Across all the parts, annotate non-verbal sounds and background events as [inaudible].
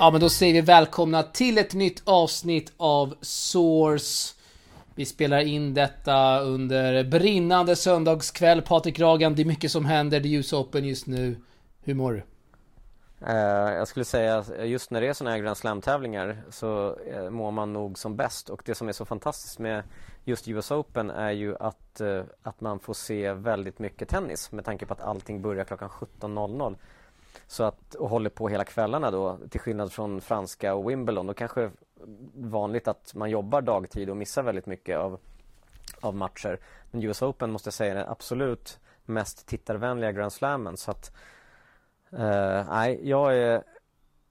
Ja, men då säger vi välkomna till ett nytt avsnitt av Source. Vi spelar in detta under brinnande söndagskväll. Patrik Ragan, det är mycket som händer. Det är US Open just nu. Hur mår du? Uh, jag skulle säga just när det är sådana här Grand Slam-tävlingar så uh, mår man nog som bäst och det som är så fantastiskt med just US Open är ju att, uh, att man får se väldigt mycket tennis med tanke på att allting börjar klockan 17.00 så att, och håller på hela kvällarna då till skillnad från franska och Wimbledon. Då kanske vanligt att man jobbar dagtid och missar väldigt mycket av, av matcher. Men US Open måste jag säga är den absolut mest tittarvänliga Grand Slammen så att uh, nej, jag är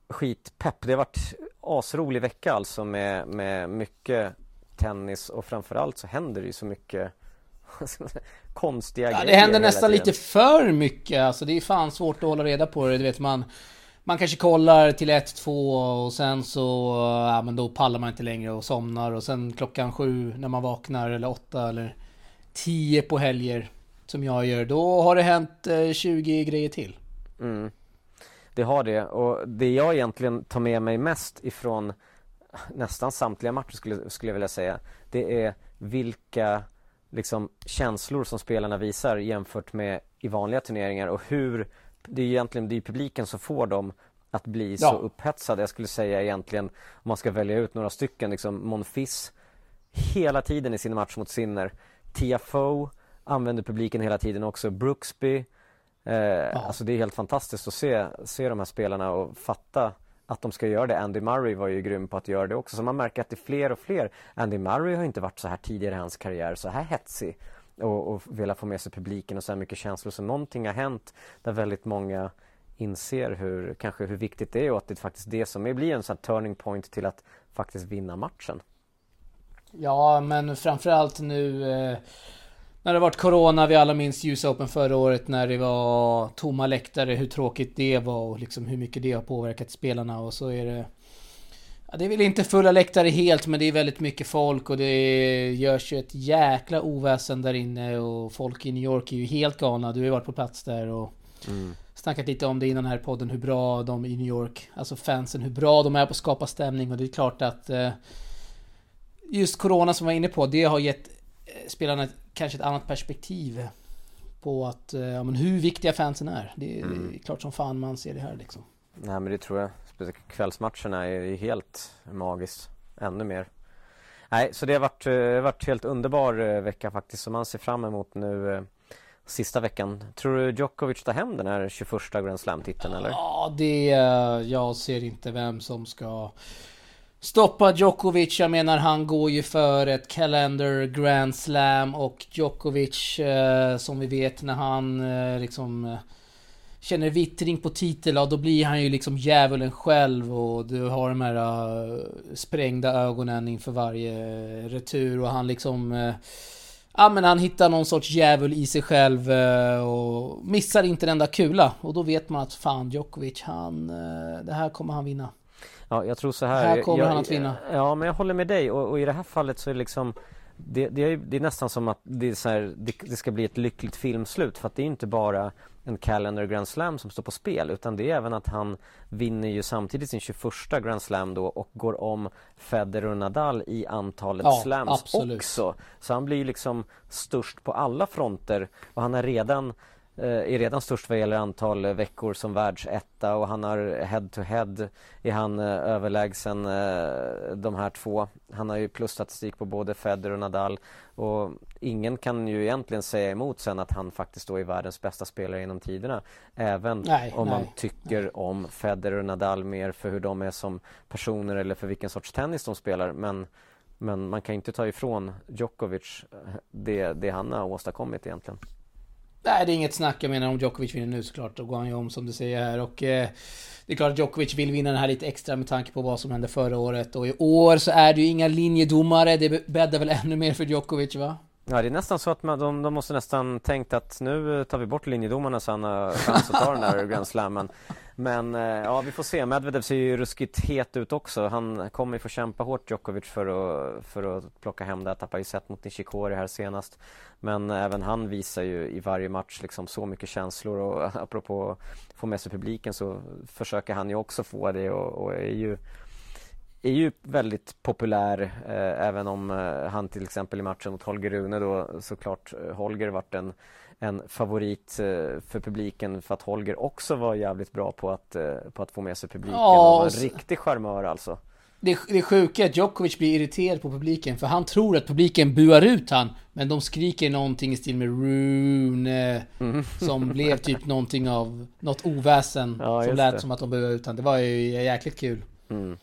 skitpepp. Det har varit asrolig vecka alltså med, med mycket tennis och framförallt så händer det ju så mycket [laughs] konstiga ja, grejer. Det händer nästan lite för mycket. Alltså det är fan svårt att hålla reda på det. Du vet man man kanske kollar till 1-2 och sen så, ja men då pallar man inte längre och somnar och sen klockan sju när man vaknar eller åtta eller 10 på helger som jag gör, då har det hänt 20 eh, grejer till. Mm. Det har det och det jag egentligen tar med mig mest ifrån nästan samtliga matcher skulle, skulle jag vilja säga, det är vilka liksom känslor som spelarna visar jämfört med i vanliga turneringar och hur det är egentligen det är publiken som får dem att bli ja. så upphetsade. Jag skulle säga egentligen om man ska välja ut några stycken liksom Monfils hela tiden i sin match mot Sinner. TFO använder publiken hela tiden också. Brooksby. Eh, ja. Alltså det är helt fantastiskt att se, se de här spelarna och fatta att de ska göra det. Andy Murray var ju grym på att göra det också. Så man märker att det är fler och fler. Andy Murray har inte varit så här tidigare i hans karriär, så här hetsig och, och velat få med sig publiken och så här mycket känslor. Så någonting har hänt där väldigt många inser hur, kanske hur viktigt det är och att det faktiskt det som är, blir en sån turning point till att faktiskt vinna matchen. Ja, men framförallt nu eh, när det varit Corona, vi alla minns US Open förra året när det var tomma läktare, hur tråkigt det var och liksom hur mycket det har påverkat spelarna och så är det... Ja, det är väl inte fulla läktare helt, men det är väldigt mycket folk och det görs ju ett jäkla oväsen där inne och folk i New York är ju helt galna. Du har ju varit på plats där och mm. snackat lite om det innan här podden, hur bra de i New York, alltså fansen, hur bra de är på att skapa stämning och det är klart att eh, just Corona som jag var inne på, det har gett eh, spelarna kanske ett annat perspektiv på att, eh, ja, men hur viktiga fansen är. Det är mm. klart som fan man ser det här liksom. Nej men det tror jag. Kvällsmatcherna är helt magiskt. Ännu mer. Nej, så det har varit, eh, varit helt underbar vecka faktiskt som man ser fram emot nu sista veckan. Tror du Djokovic tar hem den här 21 Grand Slam-titeln eller? Ja, det... Jag ser inte vem som ska stoppa Djokovic. Jag menar han går ju för ett calendar grand slam och Djokovic eh, som vi vet när han eh, liksom eh, känner vittring på titel, ja, då blir han ju liksom djävulen själv och du har de här uh, sprängda ögonen inför varje eh, retur och han liksom uh, Ja men han hittar någon sorts djävul i sig själv uh, och missar inte en enda kula och då vet man att fan Djokovic han, det här kommer han vinna. Ja, jag tror så här. Här kommer jag, han att vinna. Ja, men jag håller med dig och, och i det här fallet så är det liksom det, det, är, det är nästan som att det, är så här, det, det, ska bli ett lyckligt filmslut för att det är inte bara en calendar Grand Slam som står på spel utan det är även att han vinner ju samtidigt sin 21 Grand Slam då och går om Federer och Nadal i antalet ja, slams absolut. också. Så han blir liksom störst på alla fronter och han har redan är redan störst vad gäller antal veckor som världsetta och han har head to head är han eh, överlägsen eh, de här två. Han har ju plusstatistik på både Federer och Nadal och ingen kan ju egentligen säga emot sen att han faktiskt då är världens bästa spelare genom tiderna. Även nej, om nej, man tycker nej. om Federer och Nadal mer för hur de är som personer eller för vilken sorts tennis de spelar. Men, men man kan inte ta ifrån Djokovic det, det han har åstadkommit egentligen. Nej, det är inget snack. Jag menar om Djokovic vinner nu såklart, då går han ju om som du säger här. Och eh, det är klart att Djokovic vill vinna den här lite extra med tanke på vad som hände förra året. Och i år så är det ju inga linjedomare. Det bäddar väl ännu mer för Djokovic va? Ja det är nästan så att man, de, de måste nästan tänkt att nu tar vi bort linjedomarna så han har chans att ta den där Grand Slammen. Men eh, ja vi får se, Medvedev ser ju ruskigt het ut också. Han kommer ju få kämpa hårt Djokovic för att, för att plocka hem det. Tappade ju set mot Nishikori här senast. Men även han visar ju i varje match liksom så mycket känslor och [laughs] apropå att få med sig publiken så försöker han ju också få det och, och är ju är ju väldigt populär eh, även om eh, han till exempel i matchen mot Holger Rune då såklart eh, Holger vart en, en favorit eh, för publiken för att Holger också var jävligt bra på att, eh, på att få med sig publiken Ja, och en riktig charmör alltså. Det, det sjuka är att Djokovic blir irriterad på publiken för han tror att publiken buar ut han. Men de skriker någonting i stil med Rune Mm. Som blev typ någonting av något oväsen Ja, som lät det. som att de buade ut han. Det var ju jäkligt kul. Mm.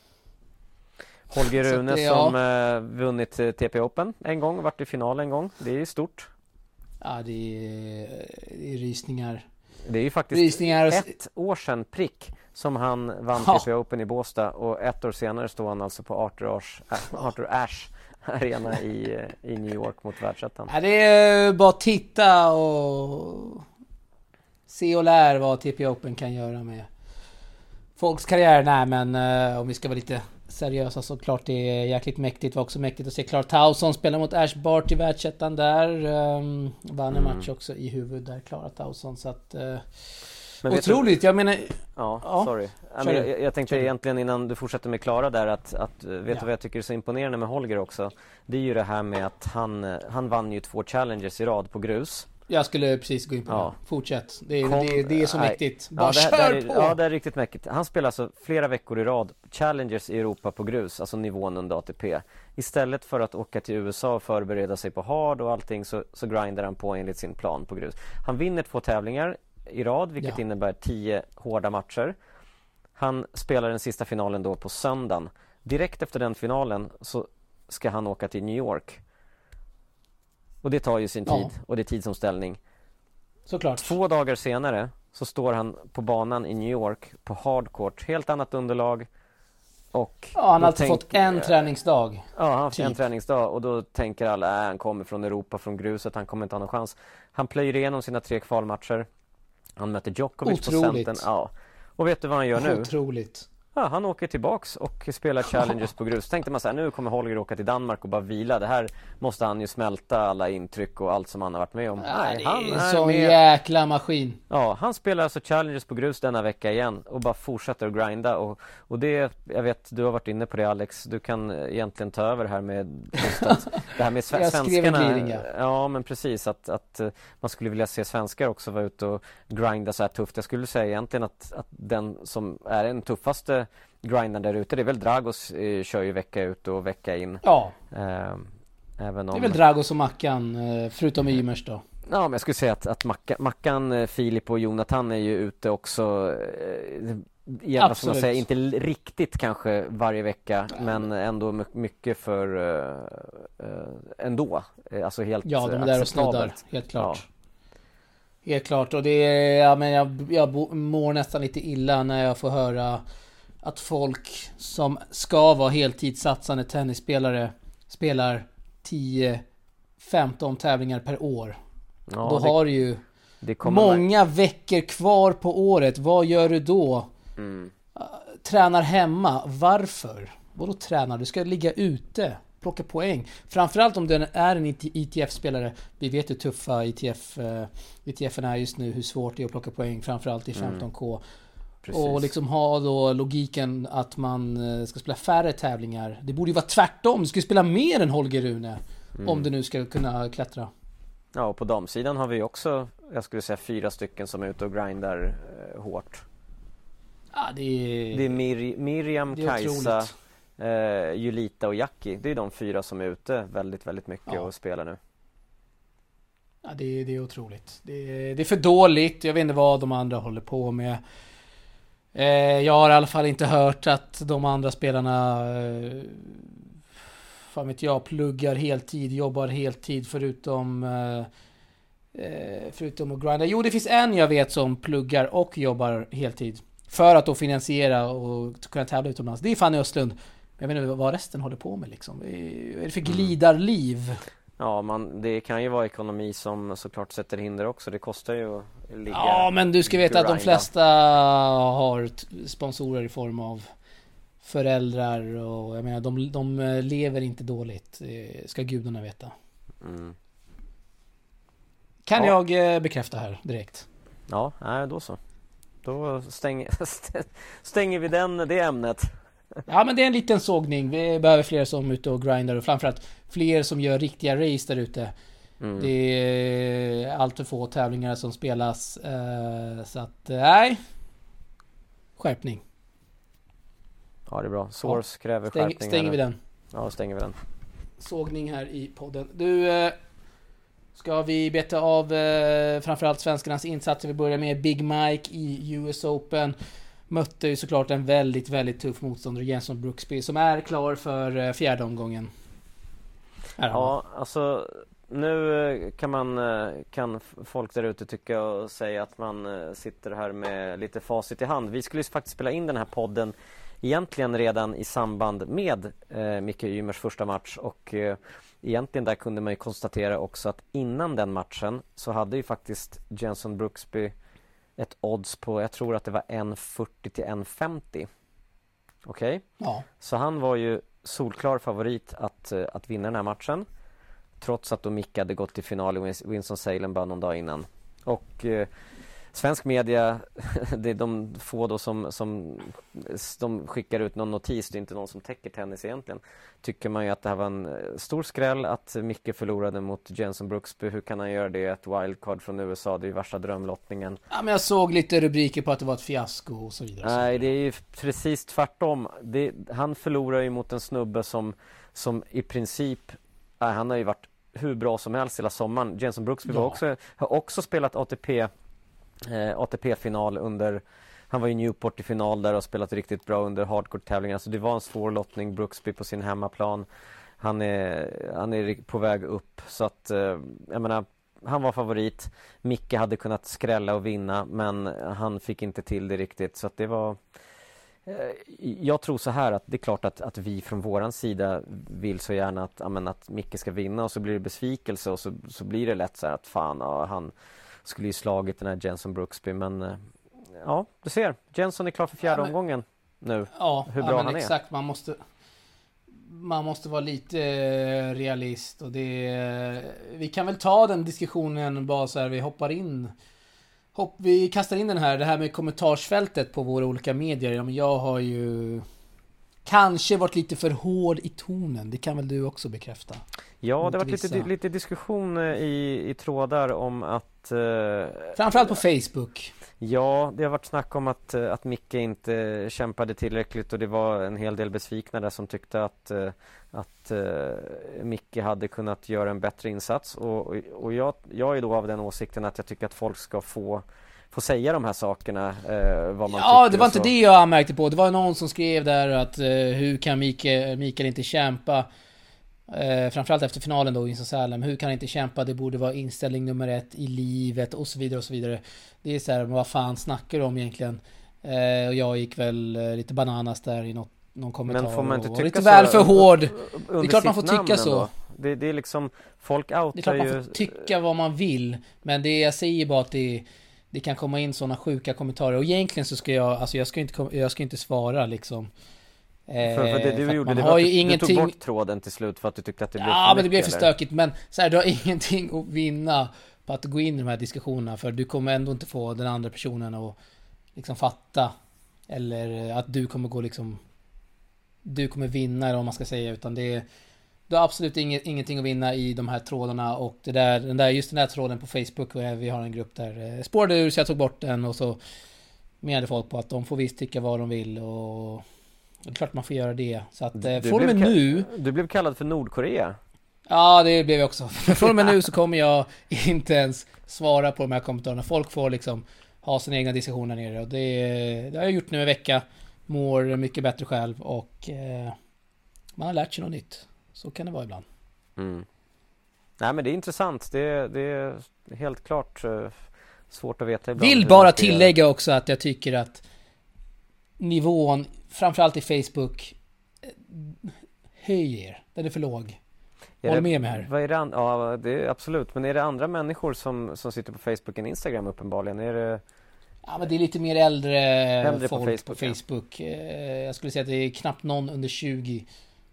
Holger Rune det- ja. som eh, vunnit eh, TP Open en gång, varit i final en gång. Det är ju stort. Ja, det är, det är rysningar. Det är ju faktiskt Rysningar. ett år sedan prick som han vann Ja. Open i Båstad och ett år senare står han alltså på Arthur Ashe, äh, Arthur Ashe Arena i, eh, i New York mot världsettan. Ja, det är bara att titta och se och lär vad TP Open kan göra med folks karriär. Nej, men eh, om vi ska vara lite seriösa så klart det är jäkligt mäktigt. Det var också mäktigt att se Clark Towson spela mot Ash Bart i världsettan där. Um, vann en Mm. match också i huvud där, Klara Towson. Så att... eh, Men vet du- otroligt! Jag menar... Ja, Ja, sorry. Ja, men jag, jag tänkte egentligen innan du fortsätter med Klara där att, att eh, vet Ja. du vad jag tycker är så imponerande med Holger också? Det är ju det här med att han, eh, han vann ju två challenges i rad på grus. Jag skulle precis gå in på Ja. det. Fortsätt. Det är, Kom- det, är- det är så nej. mäktigt. Bara ja, det, kör det är, på! Ja, det är riktigt mäktigt. Han spelar alltså flera veckor i rad Challengers i Europa på grus, alltså nivån under ATP. Istället för att åka till USA och förbereda sig på hard och allting så, så grindar han på enligt sin plan på grus. Han vinner två tävlingar i rad, vilket Ja. innebär tio hårda matcher. Han spelar den sista finalen då på söndagen. Direkt efter den finalen så ska han åka till New York. Och det tar ju sin Ja. tid och det är tidsomställning. Såklart. Två dagar senare så står han på banan i New York på hardcourt, helt annat underlag. Och Ja, han har alltså tänk- fått en träningsdag. Ja, han har haft en typ. träningsdag och då tänker alla, äh, han kommer från Europa, från gruset, han kommer inte ha någon chans. Han plöjer igenom sina tre kvalmatcher. Han möter Djokovic på Otroligt. centern. Ja. Och vet du vad han gör nu? Otroligt. Ja, han åker tillbaks och spelar [laughs] Challengers på grus. Tänkte man så här, nu kommer Holger åka till Danmark och bara vila. Det här måste han ju smälta alla intryck och allt som han har varit med om. Nej, det han är en sån med. jäkla maskin. Ja, han spelar alltså Challengers på grus denna vecka igen och bara fortsätter att grinda och, och det, jag vet, du har varit inne på det Alex, du kan egentligen ta över här med att, [laughs] det här med sve- Jag svenskarna. gliring, ja. ja, men precis att, att eh, man skulle vilja se svenskar också vara ute och grinda så här tufft. Jag skulle säga egentligen att, att den som är den tuffaste grindaren där ute, det är väl Dragos, eh, kör ju vecka ut och vecka in. Ja, Eh, även det om... är väl Dragos och Mackan, eh, förutom Ymers då. Ja, men jag skulle säga att, att Mackan, Mackan, eh, Filip och Jonathan är ju ute också eh, Ja, man Absolut. säga, inte l- riktigt kanske varje vecka men ändå my- mycket för eh, eh, ändå. Eh, Alltså helt Ja, de är eh, där och snuddar, helt klart. Helt klart, och det är, ja men jag, jag mår nästan lite illa när jag får höra att folk som ska vara heltidssatsande tennisspelare spelar 10-15 tävlingar per år. Ja, då det, har du ju många veckor kvar på året. Vad gör du då? Mm. Tränar hemma. Varför? Vadå tränar? Du ska ligga ute. Plocka poäng. Framförallt om du är en ITF-spelare. Vi vet hur tuffa ITF, eh, ITFen är just nu. Hur svårt det är att plocka poäng. Framförallt i 15K. Precis. Och liksom ha då logiken att man eh, ska spela färre tävlingar. Det borde ju vara tvärtom. Du ska spela mer än Holger Rune. Mm. Om du nu ska kunna klättra. Ja, och på damsidan har vi också, jag skulle säga fyra stycken som är ute och grindar eh, hårt. Ja, det är... Det är Mir- Miriam, det är Kajsa, eh, Julita och Jackie. Det är de fyra som är ute väldigt, väldigt mycket Ja. och spelar nu. Ja, det, är- det är otroligt. Det det är för dåligt. Jag vet inte vad de andra håller på med. Eh, jag har i alla fall inte hört att de andra spelarna eh, Fan vet jag, pluggar heltid, jobbar heltid förutom eh, eh, Förutom att grinda. Jo, det finns en jag vet som pluggar och jobbar heltid. För att då finansiera och kunna tävla utomlands. Det är Fanny Östlund. Men Jag vet inte vad resten håller på med liksom. Vad är det för glidarliv? Ja, man, det kan ju vara ekonomi som såklart sätter hinder också. Det kostar ju att ligga Ja, men du ska veta att de grinda. flesta har sponsorer i form av föräldrar och jag menar de, de eh, lever inte dåligt. eh, Ska gudarna veta. Mm. Kan Ja. jag eh, bekräfta här direkt. Ja, nej, då så. Då stänger, [laughs] stänger vi den, det ämnet. Ja men det är en liten sågning. Vi behöver fler som är ute och grindar och framförallt fler som gör riktiga race där ute. Mm. Det är allt för få tävlingar som spelas. eh, Så att, eh, nej. Skärpning. Ja, det är bra. Source kräver Stäng, skärpning. stänger vi den. Ja, stänger vi den. Sågning här i podden. Du, eh, ska vi beta av framförallt svenskarnas insatser? Vi börjar med Big Mike i US Open. Mötte ju såklart en väldigt, väldigt tuff motståndare, Jenson Brooksby, som är klar för fjärde omgången. Ja, alltså nu eh, kan man eh, kan folk där ute tycka och säga att man eh, sitter här med lite facit i hand. Vi skulle ju faktiskt spela in den här podden egentligen redan i samband med eh, Micke Ymers första match och eh, egentligen där kunde man ju konstatera också att innan den matchen så hade ju faktiskt Jenson Brooksby ett odds på, jag tror att det var 1,40 till 1,50. Okej? Ja. Så han var ju solklar favorit att, att vinna den här matchen. Trots att då Micke hade gått till final i Wins- Winston-Salem bara någon dag innan. Och eh, svensk media, [laughs] det är de få då som, som de skickar ut någon notis, det är inte någon som täcker tennis egentligen. Tycker man ju att det här var en eh, stor skräll att Micke förlorade mot Jenson Brooksby. Hur kan han göra det? Ett wildcard från USA, det är ju värsta drömlottningen. ja, men jag såg lite rubriker på att det var ett fiasko och så vidare. Nej, det är ju precis tvärtom. Det, han förlorar ju mot en snubbe som, som i princip, nej, han har ju varit hur bra som helst hela sommaren. Jenson Brooksby Ja. också, har också spelat ATP, eh, ATP-final under han var i Newport i final där och spelat riktigt bra under hardcore-tävlingar. Så det var en svår lottning, Brooksby på sin hemmaplan. Han är, han är på väg upp. Så att, eh, jag menar, han var favorit. Micke hade kunnat skrälla och vinna men han fick inte till det riktigt. Så att det var... eh, Jag tror så här att det är klart att, att vi från våran sida vill så gärna att, ja, men att Micke ska vinna och så blir det besvikelse och så, så blir det lätt så här att fan, ja, han skulle ju slagit den här Jenson Brooksby men eh, ja, du ser. Jenson är klar för fjärde Ja, men- omgången nu. Ja, hur ja, bra men han är. exakt. Man måste... Man måste vara lite eh, realist och det... Vi kan väl ta den diskussionen bara så här, vi hoppar in. Hopp, vi kastar in den här, det här med kommentarsfältet på våra olika medier. Ja, men jag har ju... Kanske varit lite för hård i tonen, det kan väl du också bekräfta? Ja, det har varit lite, lite diskussion eh, i, i trådar om att eh, Framförallt på Facebook. Ja, det har varit snack om att, eh, att Micke inte kämpade tillräckligt och det var en hel del besvikna där som tyckte att, eh, att eh, Micke hade kunnat göra en bättre insats och, och- jag, jag är då av den åsikten att jag tycker att folk ska få, få säga de här sakerna, eh, vad man Ja, det var inte det jag anmärkte på. Det var någon som skrev där att eh, hur kan Mikael, Mikael inte kämpa? Eh, framförallt efter finalen då i Salem. Hur kan han inte kämpa? Det borde vara inställning nummer ett i livet och så vidare och så vidare. Det är så här, vad fan snackar du om egentligen? Eh, och jag gick väl eh, lite bananas där i något, någon kommentar. Men får man inte och tycka lite så väl för hård. Det är klart man får tycka så. Det, det är liksom, folk Det är outar klart man ju får tycka vad man vill. Men det jag säger bara att det, det kan komma in sådana sjuka kommentarer. Och egentligen så ska jag, alltså jag ska inte, jag ska inte svara liksom. Eh, för, för det du att gjorde, det var att du, ingenting... du tog bort tråden till slut för att du tyckte att det blev Ja, för men det blev för eller? stökigt. Men så här, du har [laughs] ingenting att vinna på att gå in i de här diskussionerna. För du kommer ändå inte få den andra personen att liksom fatta. Eller att du kommer gå liksom... Du kommer vinna eller vad man ska säga. Utan det är... Du har absolut inget, ingenting att vinna i de här trådarna och det där, den där, just den där tråden på Facebook, eh, vi har en grupp där, eh, spårade ur så jag tog bort den och så menade folk på att de får visst tycka vad de vill och det är klart man får göra det. Så att eh, från och med nu Du blev kallad för Nordkorea. Ja, det blev jag också. Från och med nu så kommer jag [laughs] inte ens svara på de här kommentarerna. Folk får liksom ha sina egna diskussioner nere och det, det har jag gjort nu en vecka. Mår mycket bättre själv och eh, man har lärt sig något nytt. Så kan det vara ibland. Mm. Nej men det är intressant. Det, det är helt klart eh, svårt att veta ibland. Vill bara tillägga också att jag tycker att nivån, framförallt i Facebook, eh, höjer. Den är för låg. Håll med mig här. Vad är det, ja, det är absolut. Men är det andra människor som, som sitter på Facebook än Instagram uppenbarligen? Är det... Ja men det är lite mer äldre, äldre folk på Facebook. På Facebook. Ja. Eh, jag skulle säga att det är knappt någon under 20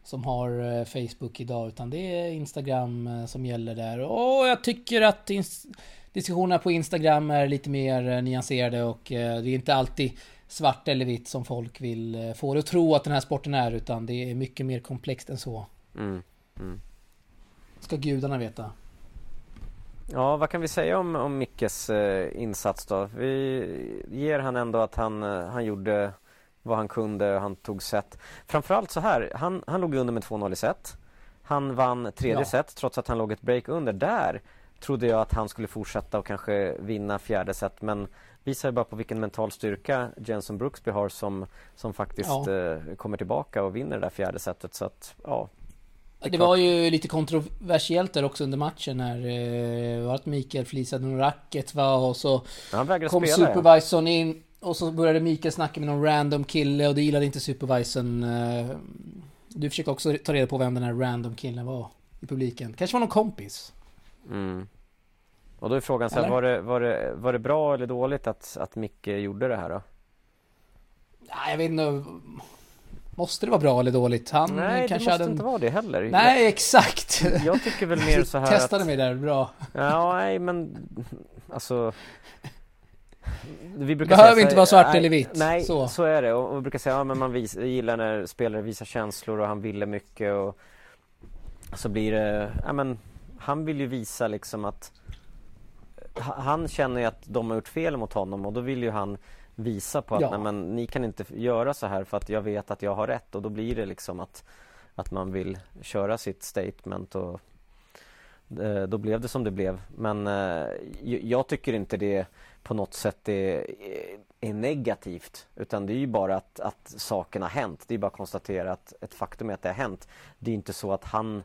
som har eh, Facebook idag utan det är Instagram som gäller där. Och jag tycker att diskussionerna på Instagram är lite mer nyanserade och det är inte alltid svart eller vitt som folk vill få det att tro att den här sporten är utan det är mycket mer komplext än så. Mm. Mm. Ska gudarna veta. Ja, vad kan vi säga om, om Mickes eh, insats då? Vi ger han ändå att han, eh, han gjorde vad han kunde och han tog set. Framförallt så här, han, han låg under med 2-0 i set. Han vann tredje ja. set trots att han låg ett break under. Där trodde jag att han skulle fortsätta och kanske vinna fjärde set men visar bara på vilken mental styrka Jenson Brooksby har som, som faktiskt ja. eh, kommer tillbaka och vinner det där fjärde setet. Så att, ja, det, det var ju lite kontroversiellt där också under matchen när eh, var att Mikael flisade någon racket va och så kom spela, supervisorn ja. in och så började Mikael snacka med någon random kille och det gillade inte supervisorn. Eh, du försökte också ta reda på vem den här random killen var i publiken. Kanske var någon kompis. Mm. Och då är frågan så här, var det, var, det, var det bra eller dåligt att, att Micke gjorde det här då? Nej, jag vet inte. Måste det vara bra eller dåligt? Han Nej, kanske det måste en... inte vara det heller. Nej, exakt. Jag tycker väl mer så här [laughs] Testade att... mig där, bra. Ja, nej men alltså vi brukar Behöver säga, inte vara svart nej, eller vitt. Nej, så. så är det. Och vi brukar säga att ja, man vis, gillar när spelare visar känslor och han ville mycket och så blir det, ja men han vill ju visa liksom att han känner ju att de har gjort fel mot honom och då vill ju han visa på att ja. nej, men, ni kan inte göra så här för att jag vet att jag har rätt och då blir det liksom att, att man vill köra sitt statement och eh, då blev det som det blev. Men eh, jag tycker inte det på något sätt är, är negativt utan det är ju bara att, att saken har hänt. Det är bara att konstatera att ett faktum är att det har hänt. Det är inte så att han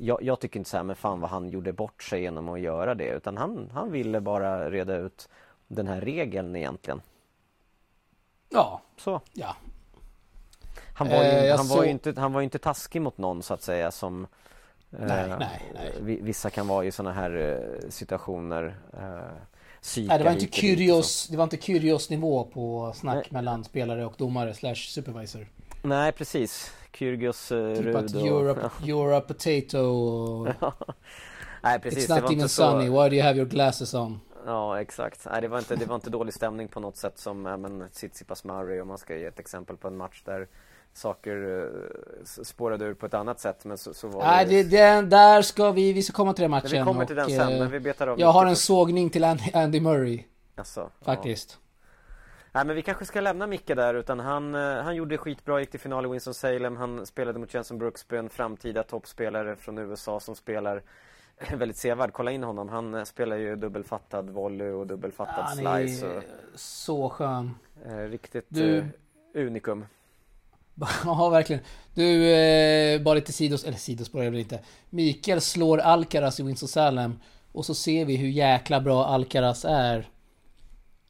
jag, jag tycker inte så här, men fan vad han gjorde bort sig genom att göra det utan han, han ville bara reda ut den här regeln egentligen. Ja. Så. Ja. Han var, ju, eh, han, så... var inte, han var inte taskig mot någon så att säga som nej, eh, nej, nej. Vissa kan vara i sådana här eh, situationer eh, Nej, det var inte Kyrgios, det var inte Kyrgios nivå på snack mellan spelare och domare slash supervisor. Nej precis, Kyrgios eh, Typ att you're a, you're a potato och... [laughs] Nej precis, It's not even så... sunny, why do you have your glasses on? Ja exakt, Nej, det, var inte, det var inte dålig stämning på något sätt som men Tsitsipas Murray om man ska ge ett exempel på en match där saker uh, spårade ur på ett annat sätt men så, så var Nej, det, det, där ska vi, vi ska komma till den matchen men Vi kommer till den sen, men vi betar av Jag har en sågning till Andy, Andy Murray Jaså, Faktiskt ja. Nej men vi kanske ska lämna Micke där utan han, han gjorde skitbra, gick till final i Winston-Salem Han spelade mot Jenson Brooksby, en framtida toppspelare från USA som spelar väldigt sevärd. Kolla in honom. Han eh, spelar ju dubbelfattad volley och dubbelfattad ja, slice. Och... Så skön. Eh, riktigt du... eh, unikum. [laughs] ja, verkligen. Du, eh, bara lite sidos... Eller sidospår är det inte. Mikael slår Alcaraz i Winston-Salem. Och så ser vi hur jäkla bra Alcaraz är.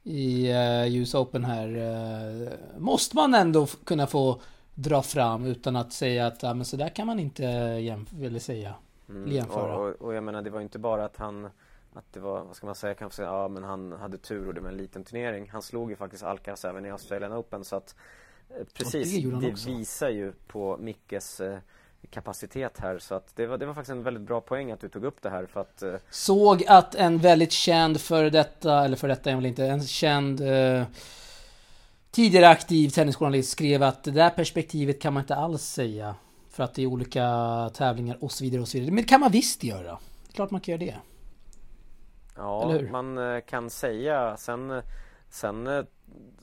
I eh, US Open här. Eh, måste man ändå kunna få dra fram utan att säga att ja, men så där kan man inte jämföra, säga. Mm, och, och, och, jag menar det var inte bara att han att det var, vad ska man säga, kanske säga, ja men han hade tur och det var en liten turnering. Han slog ju faktiskt Alcaraz även i Australian Open så att eh, Precis, det, det visar ju på Mickes eh, kapacitet här så att det var, det var faktiskt en väldigt bra poäng att du tog upp det här för att eh... Såg att en väldigt känd för detta, eller för detta är väl inte, en känd eh, tidigare aktiv tennisjournalist skrev att det där perspektivet kan man inte alls säga för att det är olika tävlingar och så vidare och så vidare. Men det kan man visst göra. Det är klart man kan göra det. Ja, man eh, kan säga. Sen, sen eh,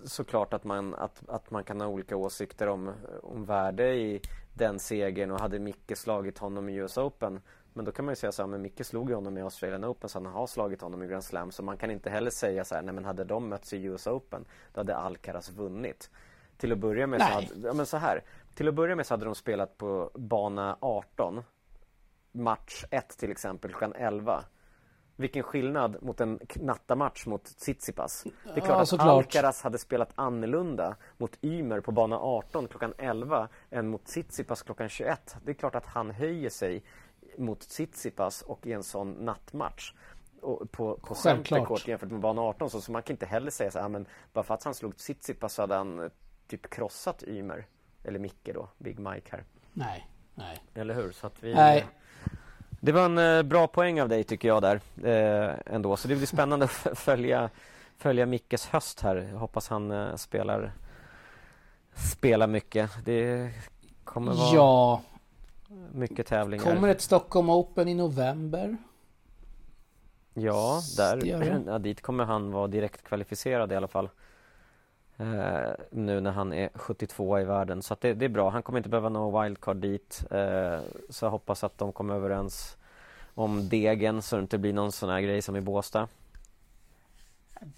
såklart att man, att, att man kan ha olika åsikter om, om värde i den segern och hade Micke slagit honom i US Open. Men då kan man ju säga så här, men Micke slog ju honom i Australian Open så han har slagit honom i Grand Slam. Så man kan inte heller säga så här, nej men hade de mötts i US Open då hade Alcaraz vunnit. Till att börja med så hade, ja men så här. Till att börja med så hade de spelat på bana 18 Match 1 till exempel klockan 11 Vilken skillnad mot en nattamatch mot Tsitsipas Det är klart ja, att såklart. Alcaraz hade spelat annorlunda mot Ymer på bana 18 klockan 11 än mot Tsitsipas klockan 21 Det är klart att han höjer sig mot Tsitsipas och i en sån nattmatch och på, på. Centercourt jämfört med bana 18 så, så man kan inte heller säga så här, men bara för att han slog Tsitsipas så hade han eh, typ krossat Ymer eller Micke då, Big Mike här. Nej, nej. Eller hur? Så att vi... Nej. Det var en eh, bra poäng av dig tycker jag där eh, ändå. Så det blir spännande att följa, följa Mickes höst här. Jag hoppas han eh, spelar, spelar mycket. Det kommer vara Ja, mycket tävlingar. kommer ett Stockholm Open i november? Ja, där, ja, dit kommer han vara direkt kvalificerad i alla fall. Eh, nu när han är 72 i världen. Så det, det är bra. Han kommer inte behöva nå wildcard dit. Eh, så jag hoppas att de kommer överens om degen så det inte blir någon sån här grej som i Båstad.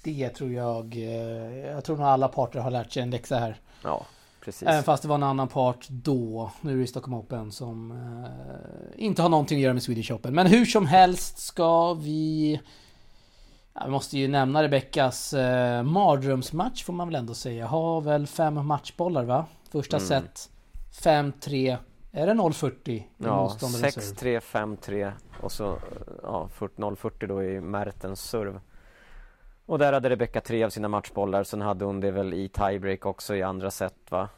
Det tror jag. eh, Jag tror nog alla parter har lärt sig en läxa här. Ja, precis. Även fast det var en annan part då. Nu är det Stockholm Open som eh, inte har någonting att göra med Swedish Open. Men hur som helst ska vi... Ja, vi måste ju nämna Rebeckas eh, mardrömsmatch får man väl ändå säga. Har väl fem matchbollar va? Första Mm. set 5-3. Är det 0-40 i Ja, motståndarens serve? 6-3, 5-3 och så ja, 40 0-40 då i Mertens serv. Och där hade Rebecka tre av sina matchbollar. Sen hade hon det väl i tiebreak också i andra set va?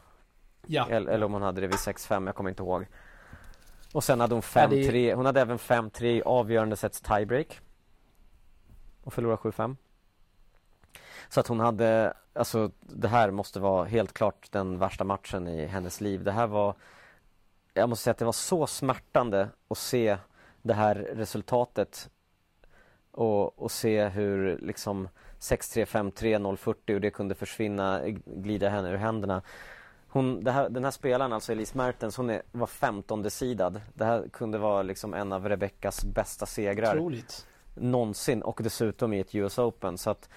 Ja. Eller, eller om hon hade det vid 6-5, jag kommer inte ihåg. Och sen hade hon Ja, 5-3, det- hon hade även 5-3 i avgörande sets tiebreak. Och förlorade 7-5. Så att hon hade, alltså det här måste vara helt klart den värsta matchen i hennes liv. Det här var, jag måste säga att det var så smärtande att se det här resultatet. Och, och se hur liksom 6-3, 5-3, 0-40 och det kunde försvinna, glida henne ur händerna. Hon, det här, den här spelaren, alltså Elise Mertens, hon är, var 15 sidad. Det här kunde vara liksom en av Rebeckas bästa segrar Otroligt någonsin och dessutom i ett US Open. Så att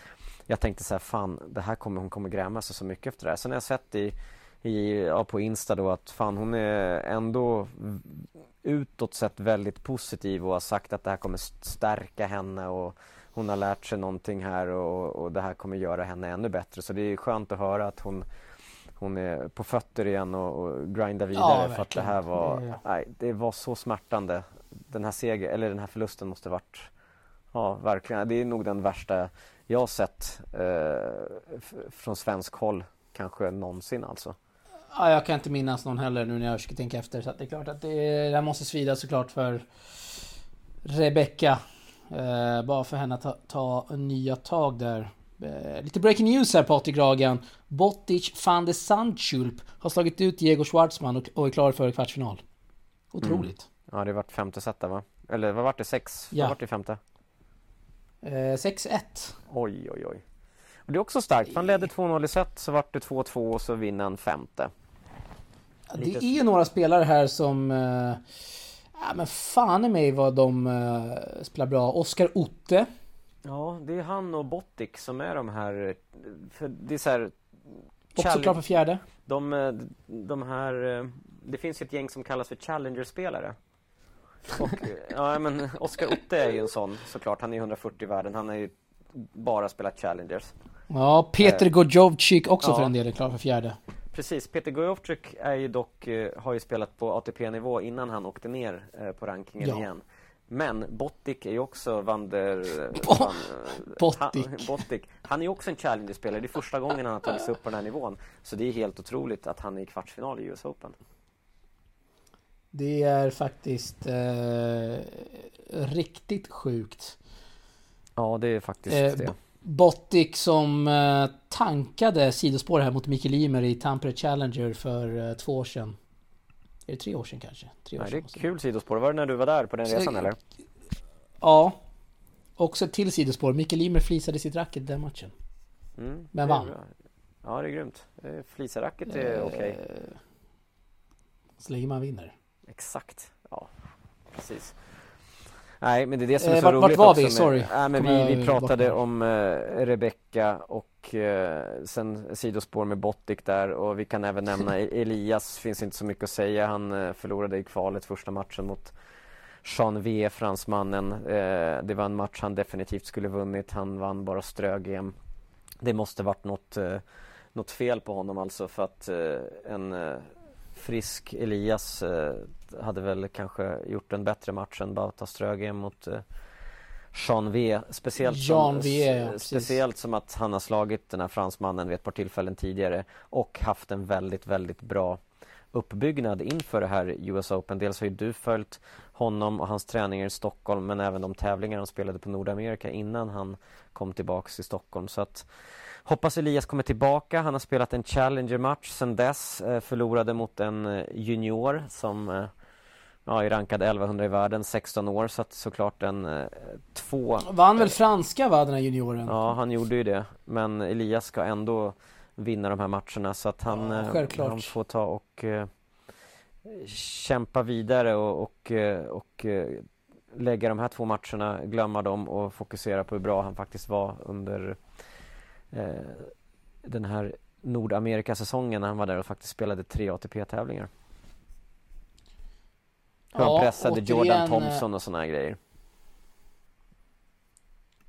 jag tänkte så här, fan, det här kommer, hon kommer gräma sig så mycket efter det här. Sen har jag sett i, i, ja, på Insta då att fan hon är ändå utåt sett väldigt positiv och har sagt att det här kommer stärka henne och hon har lärt sig någonting här och, och det här kommer göra henne ännu bättre. Så det är skönt att höra att hon hon är på fötter igen och, och grindar vidare för att det här var, Det- nej, det var så smärtande. Den här seger, eller den här förlusten måste varit, ja verkligen, det är nog den värsta jag har sett eh, från svensk håll kanske någonsin alltså. Ja, jag kan inte minnas någon heller nu när jag försöker tänka efter. Så det är klart att det, det här måste svida såklart för Rebecca. Eh, bara för henne att ta, ta nya tag där. Eh, lite breaking news här Patrik Ragan. Botic van de Sandschulp har slagit ut Diego Schwartzman och, och är klar för kvartsfinal. Otroligt. Ja det vart femte set där va? Eller vad vart det? Sex? Ja. Vad vart det femte? Eh, 6-1. Oj oj oj. Och det är också starkt, han ledde 2-0 i set så vart det 2-2 och så vinner han femte. Ja, Det Lite- är ju några spelare här som... Eh, ja, men fan i mig vad de eh, spelar bra. Oskar Otte. Ja, det är han och Bottic som är de här, för det är så här Också klar för fjärde. De, eh, de här, eh, det finns ju ett gäng som kallas för Challenger-spelare. Och, eh, [laughs] ja men Oscar Otte är ju en sån såklart, han är 140 i världen, han har ju bara spelat Challengers. Ja, Peter Gojovcik också Ja. för en del är klar för fjärde. Precis, Peter Gojovcik är ju dock, eh, har ju spelat på ATP-nivå innan han åkte ner eh, på rankingen Ja. igen. Men Bottic är ju också Vander... Bo- van, Bottic. Han, [laughs] Bottic. Han är ju också en Challenger-spelare. Det är första gången han har tagit sig upp på den här nivån. Så det är helt otroligt att han är i kvartsfinal i US Open. Det är faktiskt eh, riktigt sjukt. Ja, det är faktiskt Eh, det. Bottic som eh, tankade sidospår här mot Mikael Ymer i Tampere Challenger för eh, två år sedan. Är det tre år sedan kanske? Tre år Nej, det sedan är måste kul sidospår. Var det när du var där på den Så- resan eller? Ja. Också ett till sidospår. Mikael Ymer flisade sitt racket den matchen. Mm, Men det är vann. Ja, det är grymt. Eh, Flisaracket är Eh, okej. Så länge man vinner. Exakt. Ja, precis. Nej, men det är det som är Eh, så vart- vart roligt var också vi? med- Sorry. Nej, men vi, vi bort pratade här. om eh, Rebecca och eh, sen sidospår med Bottic där och vi kan även nämna E- [laughs] Elias, finns inte så mycket att säga. Han eh, förlorade i kvalet första matchen mot Jean V, fransmannen. Eh, det var en match han definitivt skulle vunnit. Han vann bara strö-GM. Det måste varit något, eh, något fel på honom alltså för att eh, en eh, frisk Elias eh, hade väl kanske gjort en bättre match än Bauta Strögren mot eh, Jean V. Speciellt, Jean som, v, ja, speciellt som att han har slagit den här fransmannen vid ett par tillfällen tidigare och haft en väldigt, väldigt bra uppbyggnad inför det här US Open. Dels har ju du följt honom och hans träningar i Stockholm men även de tävlingar han spelade på Nordamerika innan han kom tillbaks till Stockholm. Så att Hoppas Elias kommer tillbaka. Han har spelat en Challenger-match sedan dess. Eh, förlorade mot en eh, junior som eh, ja, är rankad 1100 i världen, 16 år. Så att såklart en två... Vann väl franska va, den här junioren? Ja, han gjorde ju det. Men Elias ska ändå vinna de här matcherna så att han, ja, han får ta och uh, kämpa vidare och, och, och uh, lägga de här två matcherna, glömma dem och fokusera på hur bra han faktiskt var under den här Nordamerikasäsongen när han var där och faktiskt spelade tre ATP-tävlingar. Ja, han pressade återigen, Jordan eh, Thompson och sådana här grejer.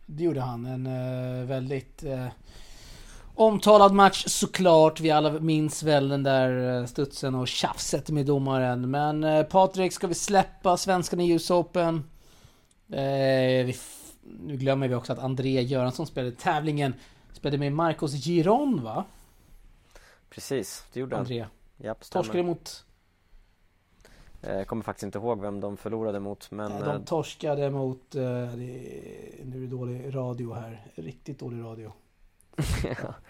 Det gjorde han. En uh, väldigt uh, omtalad match såklart. Vi alla minns väl den där studsen och tjafset med domaren. Men uh, Patrik, ska vi släppa svenskarna i US Open? nu glömmer vi också att André Göransson spelade tävlingen Spelade med Marcos Giron va? Precis, det gjorde André. han. Japp, Torskade mot... Jag eh, kommer faktiskt inte ihåg vem de förlorade mot men... de eh, torskade mot... Det, nu är det dålig radio här. Riktigt dålig radio. [laughs]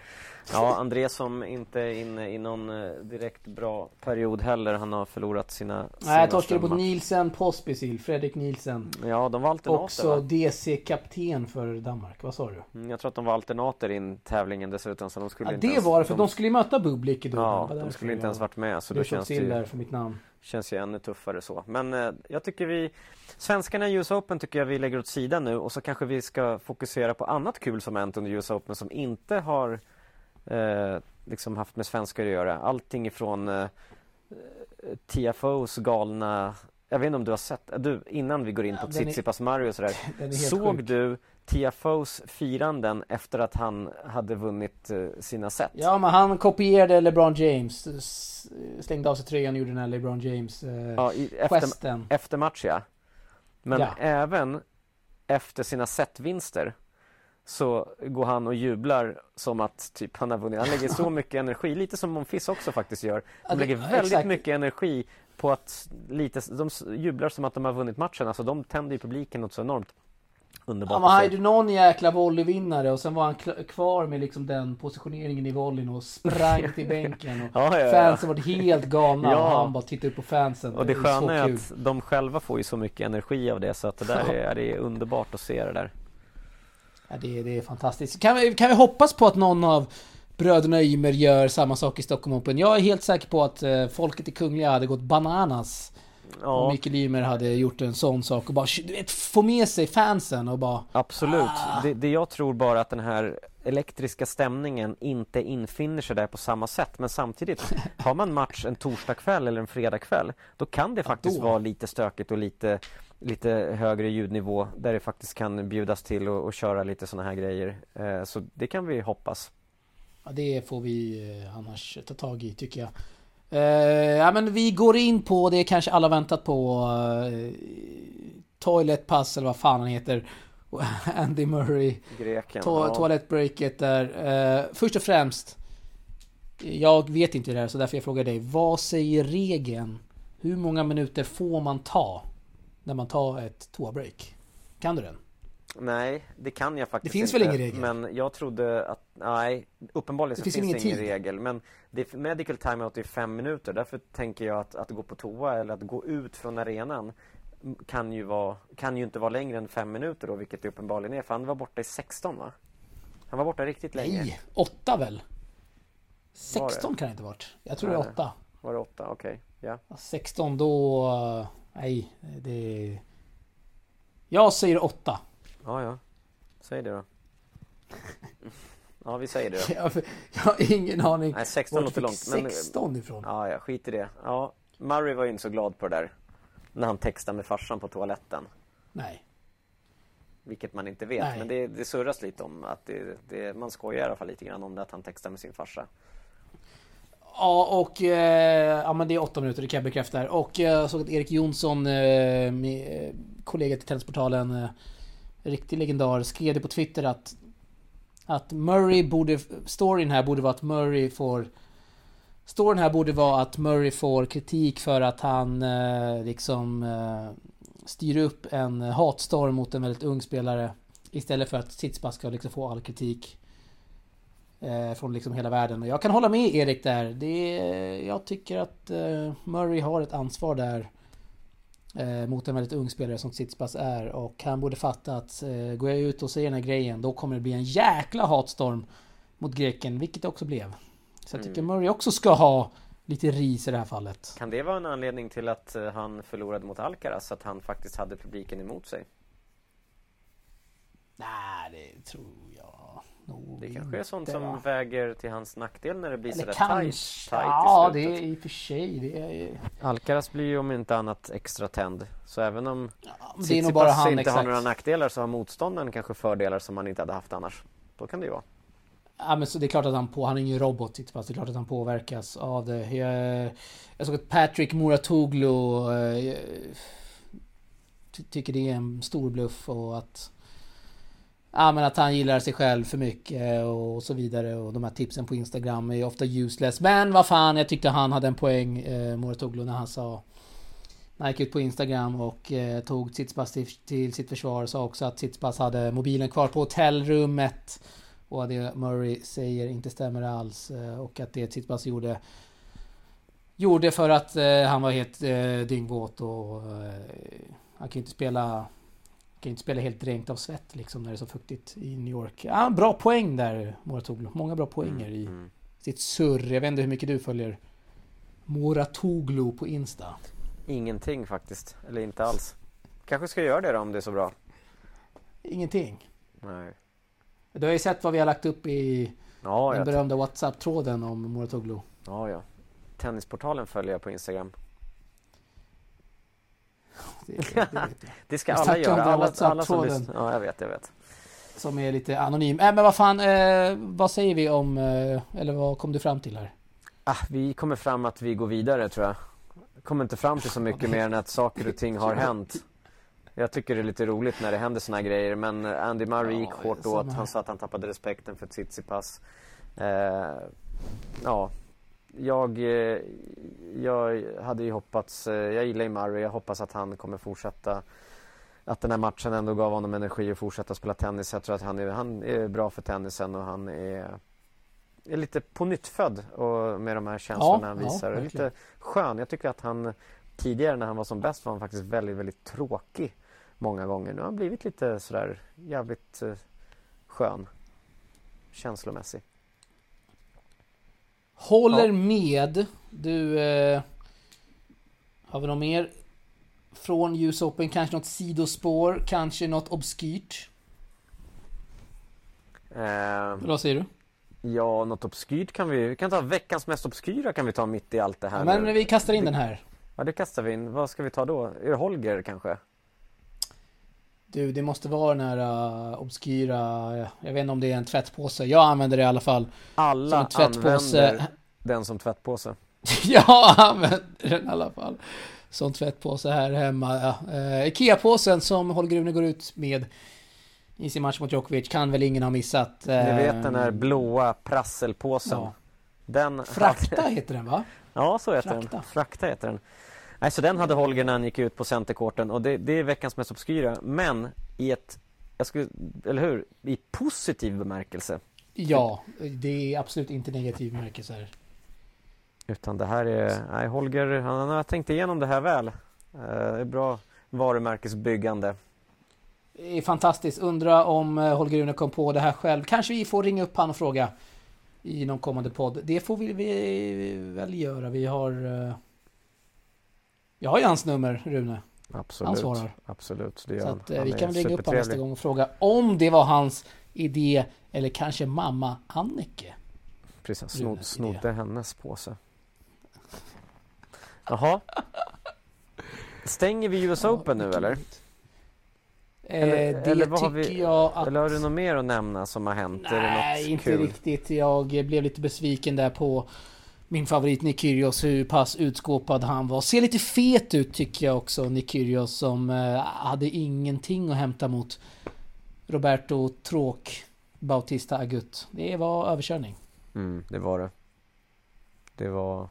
Ja, André som inte är inne i någon eh, direkt bra period heller. Han har förlorat sina Nej, torskade på Nielsen Pospisil, Fredrik Nielsen. Ja, de var alternater Också va? DC-kapten för Danmark, vad sa du? Mm, jag tror att de var alternater in tävlingen dessutom så de skulle ja, inte det ens, var det, för de, de skulle ju möta Bublik i Ja, de skulle inte ens varit med så då känns det ju... där för mitt namn. Känns ju ännu tuffare så. Men eh, jag tycker vi Svenskarna i US Open tycker jag vi lägger åt sidan nu och så kanske vi ska fokusera på annat kul som hänt under US Open som inte har eh, liksom haft med svenskar att göra. Allting ifrån eh, TFOs galna jag vet inte om du har sett, du, innan vi går in på ja, Tsitsipas Mario och sådär [laughs] Såg sjuk. du TFOs firanden efter att han hade vunnit uh, sina set? Ja men han kopierade LeBron James Slängde av sig tröjan och gjorde den här LeBron James uh, ja, i, efter, Efter match ja Men ja. även efter sina setvinster så går han och jublar som att typ han har vunnit. Han lägger så [laughs] mycket energi, lite som Monfils också faktiskt gör. De lägger väldigt Exakt. mycket energi på att lite, de jublar som att de har vunnit matchen. Alltså de tänder ju publiken något så enormt. Underbart ja, men han hade någon jäkla volleyvinnare och sen var han kvar med liksom den positioneringen i volleyn och sprang till [laughs] bänken. Och ja, ja, ja. Fansen var helt galna och han bara tittade upp på fansen. Och det, det sköna är, är att de själva får ju så mycket energi av det så att det där är, det är underbart att se det där. Ja, det, det är fantastiskt. Kan vi, kan vi hoppas på att någon av bröderna Ymer gör samma sak i Stockholm Open? Jag är helt säker på att eh, folket i Kungliga hade gått bananas. Ja. Om Mikael Ymer hade gjort en sån sak och bara du vet, få med sig fansen och bara Absolut. Ah. Det, det jag tror bara att den här elektriska stämningen inte infinner sig där på samma sätt. Men samtidigt, [laughs] har man match en torsdagkväll eller en fredagkväll, då kan det faktiskt ja, vara lite stökigt och lite lite högre ljudnivå där det faktiskt kan bjudas till och, och köra lite sådana här grejer. Eh, så det kan vi hoppas. Ja, det får vi eh, annars ta tag i tycker jag. Eh, ja, men vi går in på det kanske alla väntat på. Eh, Toilet Pass eller vad fan han heter. [laughs] Andy Murray. Greken. To ja. Toalettbreaket där. Eh, först och främst. Jag vet inte det här så därför jag frågar dig. Vad säger regeln? Hur många minuter får man ta? när man tar ett toabreak? Kan du den? Nej, det kan jag faktiskt Det finns inte, väl ingen regel? Men jag trodde att, nej, uppenbarligen det finns, finns det ingen regel. Men det är medical timeout i fem minuter. Därför tänker jag att, att gå på toa eller att gå ut från arenan kan ju, vara, kan ju inte vara längre än fem minuter då, vilket det uppenbarligen är. För han var borta i 16 va? Han var borta riktigt länge. Nej, åtta väl? 16 kan det inte varit. Jag tror nej, det är åtta. Var det åtta? Okej, okay. ja. 16 då Nej, det... Jag säger åtta. Ja, ja. Säg det då. [laughs] Ja, vi säger det. [laughs] Jag, jag har ingen aning. Nej, 16 låter långt. 16 ifrån? Ja, ja, skit i det. Ja, Murray var ju inte så glad på det där. När han textade med farsan på toaletten. Nej. Vilket man inte vet. Nej. Men det, det surras lite om att det, det, man skojar i alla fall lite grann om det att han textar med sin farsa. Ja, och eh, ja, men det är åtta minuter, det kan jag bekräfta. Och eh, jag såg att Erik Jonsson, eh, med, kollega till Tennisportalen, eh, riktig legendar, skrev det på Twitter att att Murray borde, storyn här borde vara att Murray får Storyn här borde vara att Murray får kritik för att han eh, liksom eh, styr upp en hatstorm mot en väldigt ung spelare. Istället för att Tsitsipas ska liksom få all kritik. Eh, från liksom hela världen. Och jag kan hålla med Erik där. Det, jag tycker att eh, Murray har ett ansvar där. Eh, mot en väldigt ung spelare som Tsitsipas är. Och han borde fatta att eh, går jag ut och säger den här grejen då kommer det bli en jäkla hatstorm mot greken. Vilket det också blev. Så jag tycker Mm. Murray också ska ha lite ris i det här fallet. Kan det vara en anledning till att eh, han förlorade mot Alcaraz? Att han faktiskt hade publiken emot sig? Nej, det tror nog Det kanske är sånt som va? väger till hans nackdel när det blir sådär kanske. tight, tight ja, i det är i och för sig. Det är, Alcaraz blir ju om inte annat extra tänd. Så även om ja, Tsitsipas han inte exakt. har några nackdelar så har motståndaren kanske fördelar som han inte hade haft annars. Då kan det ju vara. Ja, men så det är klart att han på, han är ingen robot Tsitsipas. Det är klart att han påverkas av det. Jag, jag såg att Patrick Muratoglu eh, ty, tycker det är en stor bluff och att Ja men att han gillar sig själv för mycket och så vidare och de här tipsen på Instagram är ju ofta useless. Men vad fan, jag tyckte han hade en poäng, eh, Muratoglu, när han sa när han gick ut på Instagram och eh, tog Tsitsipas till, till sitt försvar sa också att Tsitsipas hade mobilen kvar på hotellrummet och det Murray säger inte stämmer alls eh, och att det Tsitsipas gjorde Gjorde för att eh, han var helt eh, dyngvåt och eh, han kan ju inte spela kan ju inte spela helt dränkt av svett liksom när det är så fuktigt i New York. Ja, bra poäng där Moratoglu. Många bra poänger i Mm. sitt surr. Jag vet inte hur mycket du följer Moratoglu på Insta. Ingenting faktiskt. Eller inte alls. Kanske ska göra det då om det är så bra. Ingenting. Nej. Du har ju sett vad vi har lagt upp i Ja, den berömda WhatsApp-tråden om Moratoglu. ja, ja. Tennisportalen följer jag på Instagram. Det, det, [laughs] det, ska alla göra. Alla, alla som lyssnar. Ja, jag vet, jag vet. som är lite anonym. Äh, men vad fan, eh, vad säger vi om, eh, eller vad kom du fram till här? Ah, vi kommer fram att vi går vidare tror jag. Kommer inte fram till så mycket mer än att saker och ting har hänt. Jag tycker det är lite roligt när det händer såna här grejer men Andy Murray Ja, gick hårt åt. Han sa att han tappade respekten för Tsitsipas. Eh, ja, jag, eh, jag hade ju hoppats, eh, jag gillar ju Murray, jag hoppas att han kommer fortsätta att den här matchen ändå gav honom energi att fortsätta spela tennis. Jag tror att han är, han är bra för tennisen och han är, är lite på och med de här känslorna Ja, han ja, visar. verkligen. lite skön. Jag tycker att han tidigare när han var som bäst var han faktiskt väldigt, väldigt tråkig många gånger. Nu har han blivit lite sådär jävligt eh, skön. Känslomässig. Håller Ja. med. Du... Eh, har vi något mer? Från US Open, kanske något sidospår, kanske något obskyrt. Eh, Vad säger du? ja, något obskyrt kan vi, vi kan ta veckans mest obskyra kan vi ta mitt i allt det här Ja, nu. men vi kastar in den här. Ja, det kastar vi in. Vad ska vi ta då? Är det Holger kanske? Du, det måste vara den här uh, obskyra... Jag vet inte om det är en tvättpåse. Jag använder det i alla fall. Alla använder den som tvättpåse. [laughs] Jag använder den i alla fall. Som tvättpåse här hemma. Eh, Ikea-påsen som Holger Rune går ut med i sin match mot Djokovic kan väl ingen ha missat. Ni vet den här Eh, blåa prasselpåsen. Ja. Den Frakta heter den va? [laughs] Ja, så heter Frakta. den. Frakta heter den. Nej, så den hade Holger när han gick ut på centerkorten och det, det är veckans mest obskyra. Men i ett, jag skulle, eller hur? I positiv bemärkelse. Ja, det är absolut inte negativ bemärkelse här. Utan det här är, nej Holger, han har tänkt igenom det här väl. Eh, Det är bra varumärkesbyggande. Det är fantastiskt. Undra om eh, Holger Rune kom på det här själv. Kanske vi får ringa upp han och fråga i någon kommande podd. Det får vi, vi väl göra. Vi har... Jag har ju hans nummer, Rune. Absolut. Han svarar. Absolut, det gör Så att, eh, Han vi kan ringa upp honom nästa gång och fråga om det var hans idé eller kanske mamma Annike. Precis, snod, snodde hennes påse. Jaha. Stänger vi US Open nu eller? Eh, Eller- det eller tycker vi- jag att... Eller har du något mer att nämna som har hänt? Nej, inte kul? riktigt. Jag blev lite besviken där på min favorit Nikyrios, hur pass utskåpad han var. Ser lite fet ut tycker jag också, Nikyrios, som eh, hade ingenting att hämta mot Roberto Tråk Bautista Agut. Det var överkörning. Mm, det var det. Det var...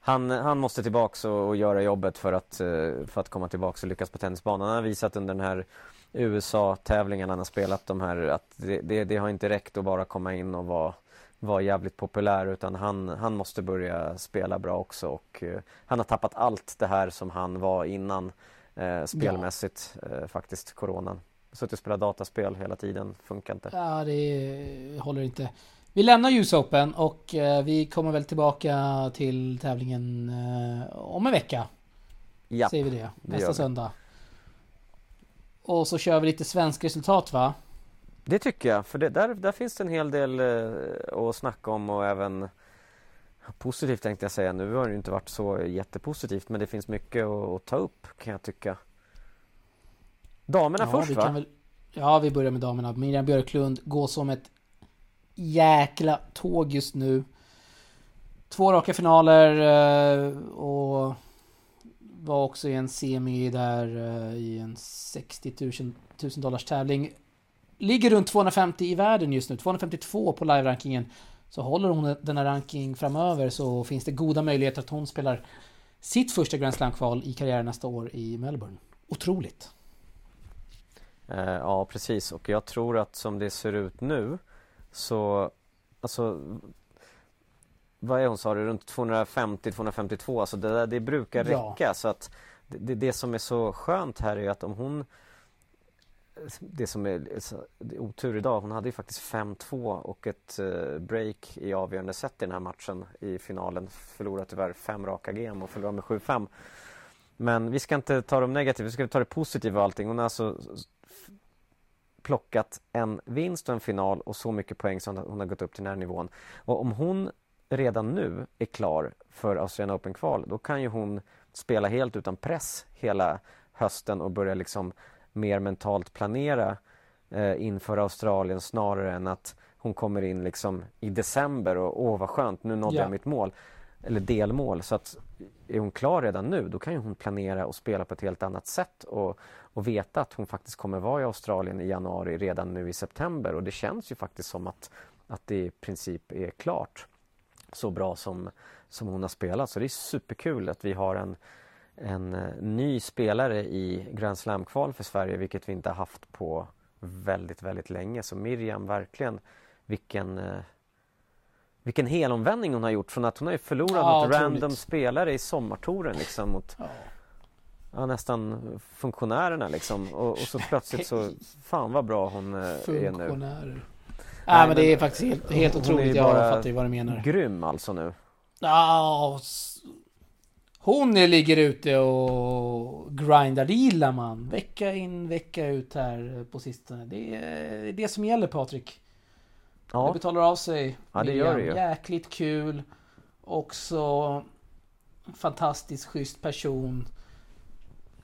Han, han måste tillbaks och, och göra jobbet för att, eh, för att komma tillbaks och lyckas på tennisbanan. Han har visat under den här USA-tävlingen han har spelat de här att det, det, det har inte räckt att bara komma in och vara var jävligt populär utan han, han måste börja spela bra också och uh, han har tappat allt det här som han var innan uh, spelmässigt uh, faktiskt, coronan. Suttit och spelat dataspel hela tiden, funkar inte. Ja, det håller inte. Vi lämnar US Open och vi kommer väl tillbaka till tävlingen om en vecka. Ja, Säger vi det, nästa det söndag. Och så kör vi lite svensk resultat va? Det tycker jag, för det, där, där finns det en hel del eh, att snacka om och även positivt tänkte jag säga. Nu har det inte varit så jättepositivt men det finns mycket att, att ta upp kan jag tycka. Damerna ja, först va? Väl, ja, vi börjar med damerna. Miriam Björklund går som ett jäkla tåg just nu. Två raka finaler eh, och var också i en semi där eh, i en 60 000 dollars tävling ligger runt 250 i världen just nu, 252 på live-rankingen. Så håller hon den här ranking framöver så finns det goda möjligheter att hon spelar sitt första Grand Slam-kval i karriären nästa år i Melbourne. Otroligt! Eh, ja, precis. Och jag tror att som det ser ut nu så, alltså vad är hon sa du, runt 250-252, alltså det, det brukar räcka ja. så att det, det som är så skönt här är att om hon det som alltså, är otur idag, hon hade ju faktiskt 5-2 och ett eh, break i avgörande set i den här matchen i finalen. Förlorade tyvärr fem raka game och förlorade med 7-5. Men vi ska inte ta de negativa, vi ska ta det positiva och allting. Hon har alltså plockat en vinst och en final och så mycket poäng så hon har gått upp till den här nivån. Och om hon redan nu är klar för Australian Open-kval, då kan ju hon spela helt utan press hela hösten och börja liksom mer mentalt planera eh, inför Australien snarare än att hon kommer in liksom i december och åh vad skönt, nu nådde ja. jag mitt mål. Eller delmål. Så att är hon klar redan nu då kan hon planera och spela på ett helt annat sätt och, och veta att hon faktiskt kommer vara i Australien i januari redan nu i september och det känns ju faktiskt som att, att det i princip är klart så bra som, som hon har spelat. Så det är superkul att vi har en, en eh, ny spelare i Grand Slam-kval för Sverige vilket vi inte har haft på väldigt, väldigt länge. Så Miriam, verkligen vilken eh, vilken helomvändning hon har gjort från att hon har ju förlorat ja, mot random spelare i sommartouren liksom mot ja. ja. nästan funktionärerna liksom och, och, så plötsligt så fan vad bra hon eh, är nu. Nej, Nej men det är faktiskt helt, helt otroligt. Jag fattar ju vad du menar. Grym alltså nu. Ja, hon ligger ute och grindar. Det gillar man. Vecka in, vecka ut här på sistone. Det är det som gäller Patrik. Ja. Det betalar av sig. Ja, det gör det ju. Jäkligt kul. Också fantastiskt schysst person.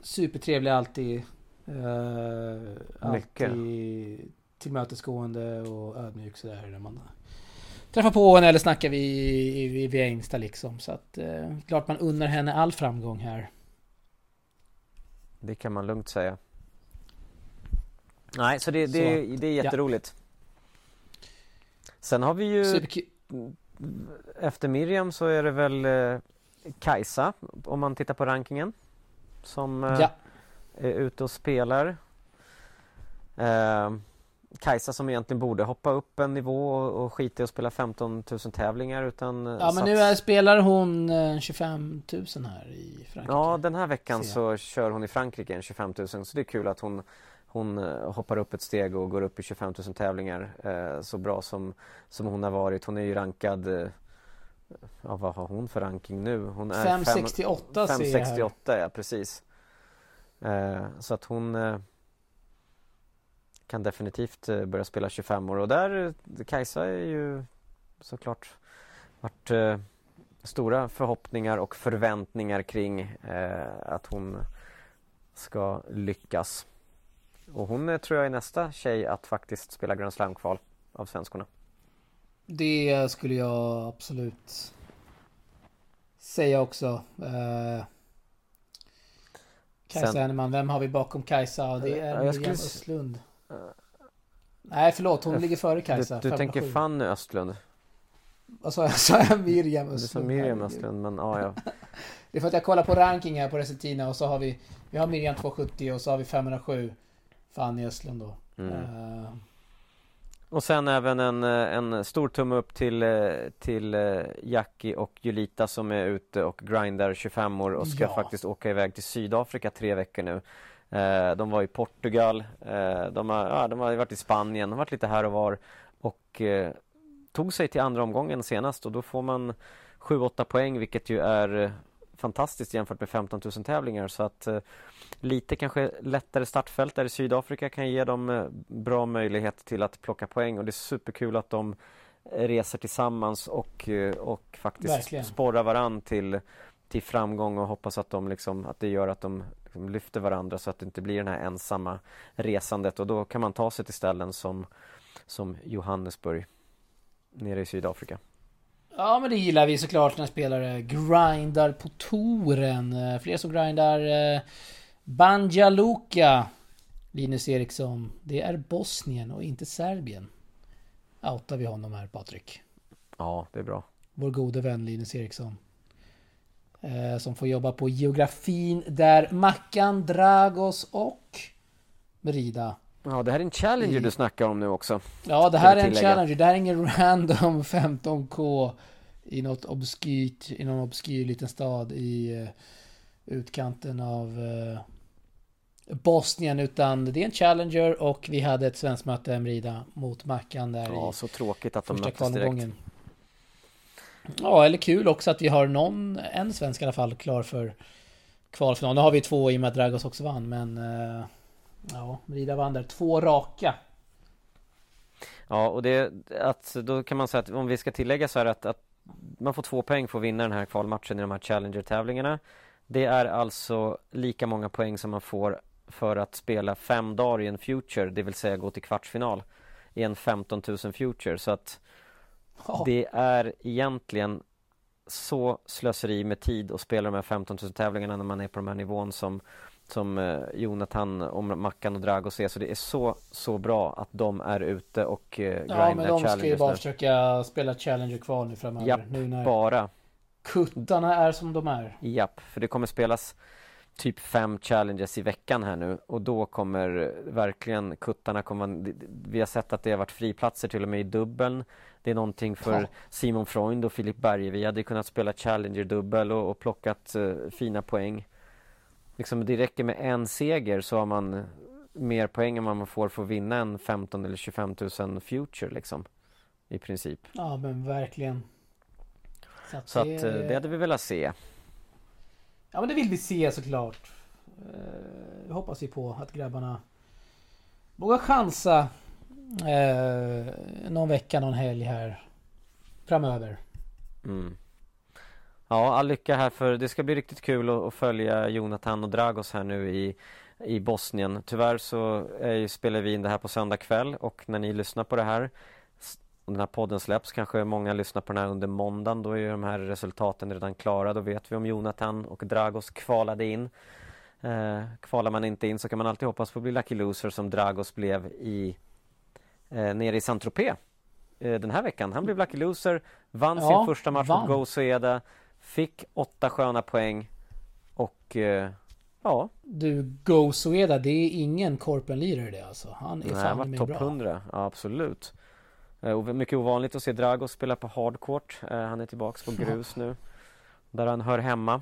Supertrevlig alltid. Uh, alltid tillmötesgående och ödmjuk sådär. När man träffar på henne eller snackar vi via Insta liksom. Så att eh, klart man unnar henne all framgång här. Det kan man lugnt säga. Nej, så det, det, så, det är jätteroligt. Ja. Sen har vi ju Superk Efter Miriam så är det väl eh, Kajsa om man tittar på rankingen. Som eh, ja. är ute och spelar. Eh, Kajsa som egentligen borde hoppa upp en nivå och, och skita i att spela 15 000 tävlingar utan Ja men nu är, spelar hon 25 000 här i Frankrike Ja den här veckan så kör hon i Frankrike en 25 000 så det är kul att hon hon eh, hoppar upp ett steg och går upp i 25 000 tävlingar eh, så bra som, som hon har varit. Hon är ju rankad eh, Ja vad har hon för ranking nu? Hon är 568 568 ja precis eh, Så att hon eh, kan definitivt eh, börja spela 25 år och där Kajsa är ju såklart varit eh, stora förhoppningar och förväntningar kring eh, att hon ska lyckas. Och hon är, tror jag är nästa tjej att faktiskt spela Grand Slam-kval av svenskorna. Det skulle jag absolut säga också. Uh, Kajsa Sen... Henneman, vem har vi bakom Kajsa? Det är Miriam skulle... Östlund. Nej förlåt, hon ligger före Kajsa. Du, du tänker Fanny Östlund? Vad sa jag? Sa jag Miriam Östlund? Du sa Miriam Östlund, men ja, ja. [laughs] det är för att jag kollar på ranking här på Resetina och så har vi Vi har Miriam 270 och så har vi 507 Fanny Östlund då. Mm. Uh... Och sen även en, en stor tumme upp till, till Jackie och Julita som är ute och grindar 25 år och ska ja. faktiskt åka iväg till Sydafrika tre veckor nu. Eh, de var i Portugal, eh, de, har, ja, de har varit i Spanien, de har varit lite här och var och eh, tog sig till andra omgången senast och då får man 7-8 poäng vilket ju är fantastiskt jämfört med 15 000 tävlingar så att lite kanske lättare startfält där i Sydafrika kan ge dem bra möjlighet till att plocka poäng och det är superkul att de reser tillsammans och, och faktiskt Verkligen. sporrar varann till, till framgång och hoppas att, de liksom, att det gör att de liksom lyfter varandra så att det inte blir det här ensamma resandet och då kan man ta sig till ställen som, som Johannesburg nere i Sydafrika. Ja men det gillar vi såklart när spelare grindar på touren. Eh, fler som grindar eh, Banja Luka Linus Eriksson. Det är Bosnien och inte Serbien. Outar vi honom här Patrik. Ja, det är bra. Vår gode vän Linus Eriksson. Eh, som får jobba på geografin där Mackan, Dragos och Merida. Ja, det här är en Challenger i... du snackar om nu också. Ja, det här är en Challenger. Det här är ingen [laughs] random 15K i något obskyrt, i någon obskyr liten stad i uh, utkanten av uh, Bosnien utan det är en Challenger och vi hade ett svenskt möte Merida mot Mackan där Ja, så tråkigt att de möttes direkt. Ja, eller kul också att vi har någon, en svensk i alla fall, klar för kvalfinal. Nu har vi två i och med att Dragos också vann, men... Eh, ja, Rida vann där. Två raka. Ja, och det att då kan man säga att om vi ska tillägga så här att, att man får två poäng för att vinna den här kvalmatchen i de här Challenger-tävlingarna. Det är alltså lika många poäng som man får för att spela fem dagar i en Future, det vill säga gå till kvartsfinal i en 15 000 Future. Så att Ja. Det är egentligen så slöseri med tid att spela de här 15 000 tävlingarna när man är på de här nivån som som eh, Jonathan och Mackan och Dragos är så det är så så bra att de är ute och eh, Ja men de ska ju bara nu. försöka spela Challenger kvar nu framöver. Japp, nu när bara. Kuttarna är som de är. Japp, för det kommer spelas typ fem challenges i veckan här nu och då kommer verkligen kuttarna komma Vi har sett att det har varit friplatser till och med i dubbeln. Det är någonting för ja. Simon Freund och Filip Berge. Vi hade kunnat spela Challenger-dubbel och, och plockat uh, fina poäng. Liksom det räcker med en seger så har man mer poäng än vad man får för att vinna en 15 eller 25 000 Future liksom I princip. Ja men verkligen. Så att, så att det... Eh, det hade vi velat se Ja men det vill vi se såklart. Eh, hoppas vi på att grabbarna vågar chansa eh, någon vecka, någon helg här framöver. Mm. Ja, all lycka här för det ska bli riktigt kul att, att följa Jonathan och Dragos här nu i, i Bosnien. Tyvärr så är, spelar vi in det här på söndag kväll och när ni lyssnar på det här om den här podden släpps kanske många lyssnar på den här under måndagen. Då är de här resultaten redan klara. Då vet vi om Jonathan och Dragos kvalade in. Eh, kvalar man inte in så kan man alltid hoppas på att bli lucky loser som Dragos blev i eh, nere i Saint-Tropez eh, den här veckan. Han blev lucky loser, vann ja, sin första match vann. mot Go fick åtta sköna poäng och eh, ja. Du, Go Sueda, det är ingen Corpen leader det alltså. Han är Nej, fan han var topp 100, ja, absolut. Eh, mycket ovanligt att se Dragos spela på hardcourt. Eh, han är tillbaks på [laughs] grus nu. Där han hör hemma.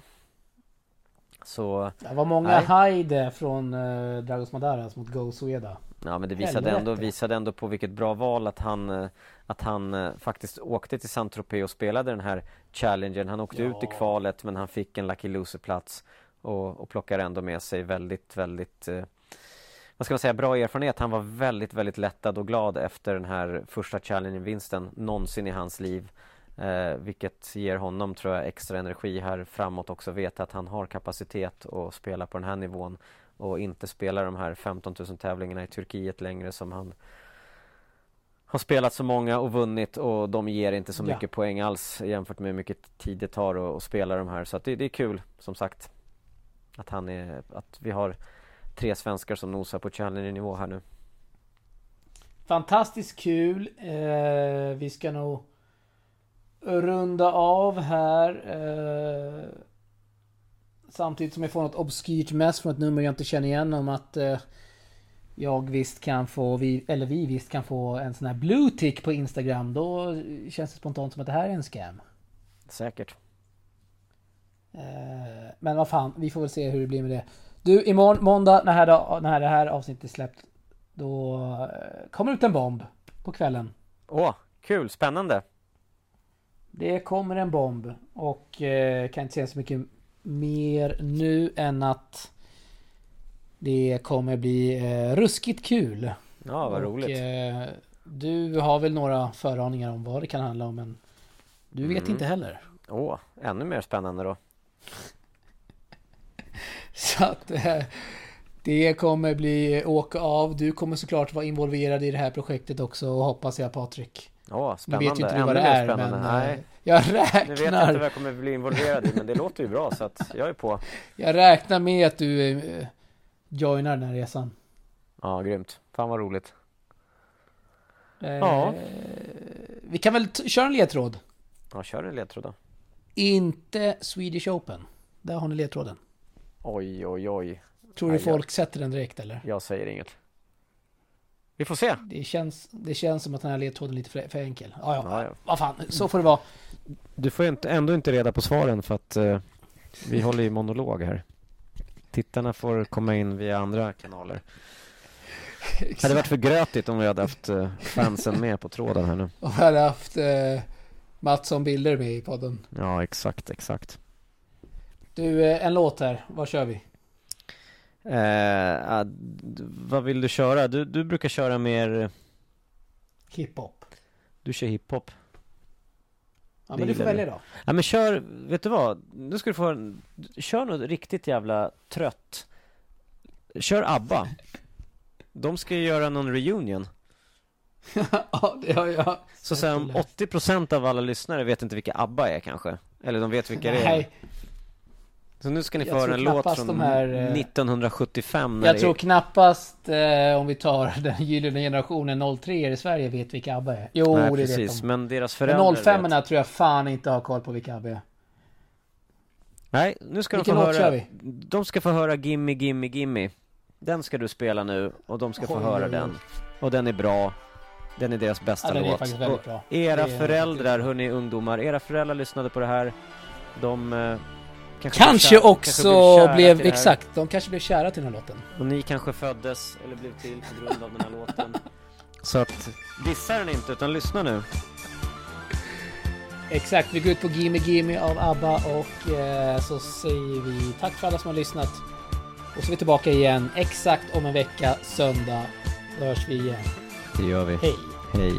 Så... Det var många hajde från uh, Dragos Madaras mot Go Sueda. Ja men det visade ändå, visade ändå på vilket bra val att han Att han faktiskt åkte till Saint-Tropez och spelade den här challengen Han åkte ja. ut i kvalet men han fick en Lucky Loser-plats och, och plockar ändå med sig väldigt, väldigt vad ska man säga, bra erfarenhet. Han var väldigt, väldigt lättad och glad efter den här första challengen-vinsten någonsin i hans liv. Eh, vilket ger honom, tror jag, extra energi här framåt också. Veta att han har kapacitet att spela på den här nivån och inte spela de här 15 000 tävlingarna i Turkiet längre som han har spelat så många och vunnit och de ger inte så Ja. mycket poäng alls jämfört med hur mycket tid det tar att, att spela de här. Så det, det är kul som sagt. Att han är, att vi har tre svenskar som nosar på Challenger-nivå här nu. Fantastiskt kul. Eh, vi ska nog runda av här. Eh, samtidigt som jag får något obskyrt mess från ett nummer jag inte känner igen om att eh, jag visst kan få, vi, eller vi visst kan få en sån här blue tick på Instagram. Då känns det spontant som att det här är en scam. Säkert. Eh, men vad fan, vi får väl se hur det blir med det. Du, imorgon, måndag, när, här, dag- när det här avsnittet är släppt, då eh, kommer ut en bomb på kvällen. Åh, kul, spännande. Det kommer en bomb och eh, kan inte säga så mycket mer nu än att det kommer bli eh, ruskigt kul. Ja, vad och, roligt. Eh, du har väl några föraningar om vad det kan handla om men du vet Mm. inte heller. Åh, ännu mer spännande då. [laughs] Så att eh, det kommer bli åka av. Du kommer såklart vara involverad i det här projektet också och hoppas jag Patrik. Nu spännande. vet ju inte du vad det är spännande. men Nej, eh, jag nu vet jag inte räknar. vad jag kommer bli involverad i men det låter ju bra så att jag är på. [laughs] Jag räknar med att du eh, joinar den här resan. Ja, grymt. Fan vad roligt. Eh, Ja. Vi kan väl köra en ledtråd. Ja, kör en ledtråd då. Inte Swedish Open. Där har ni ledtråden. Oj, oj, oj. Tror du Aj, folk sätter den direkt eller? Jag säger inget. Vi får se. Det känns, det känns som att den här ledtråden är lite för, för enkel. Ja, ja. Vad fan, så får det vara. Du får inte, ändå inte reda på svaren för att eh, vi håller i monolog här. Tittarna får komma in via andra kanaler. [laughs] Det hade varit för grötigt om vi hade haft eh, fansen med på tråden här nu. Och hade haft eh, Mattsson Bilder med i podden. Ja, exakt, exakt. Du, eh, en låt här. Vad kör vi? Eh, vad vill du köra? Du, du brukar köra mer, Hiphop. du kör hiphop. Ja, men du får välja då. Ja men kör, vet du vad? Nu ska du få en, kör något riktigt jävla trött. Kör ABBA. De ska ju göra någon reunion. [laughs] ja, det har jag. Så om 80% av alla lyssnare vet inte vilka ABBA är kanske. Eller de vet vilka det är. Så nu ska ni få höra en låt från här, eh, 1975 när jag det tror är... knappast eh, om vi tar [laughs] den gyllene generationen 03 i Sverige vet vilka ABBA är. Jo, Nej det precis, vet de. men deras föräldrar Men 05 vet. erna tror jag fan inte har koll på vilka ABBA är. Nej, nu ska Vilken de få höra vi? De ska få höra Gimme Gimme Gimme Den ska du spela nu och de ska få Oj, höra oj, oj. den Och den är bra Den är deras bästa Ja, är låt bra. Era Det är- föräldrar, hörni ungdomar Era föräldrar lyssnade på det här De eh, kanske, Kanske blev kär- också kanske blev, här. exakt, de kanske blev kära till den här låten. Och ni kanske föddes eller blev till på grund av den här låten [laughs] Så att, dissa den inte utan lyssna nu Exakt, vi går ut på Gimme Gimme av ABBA och eh, så säger vi tack för alla som har lyssnat. Och så är vi tillbaka igen exakt om en vecka, söndag. Då hörs vi igen. Det gör vi Hej! Hej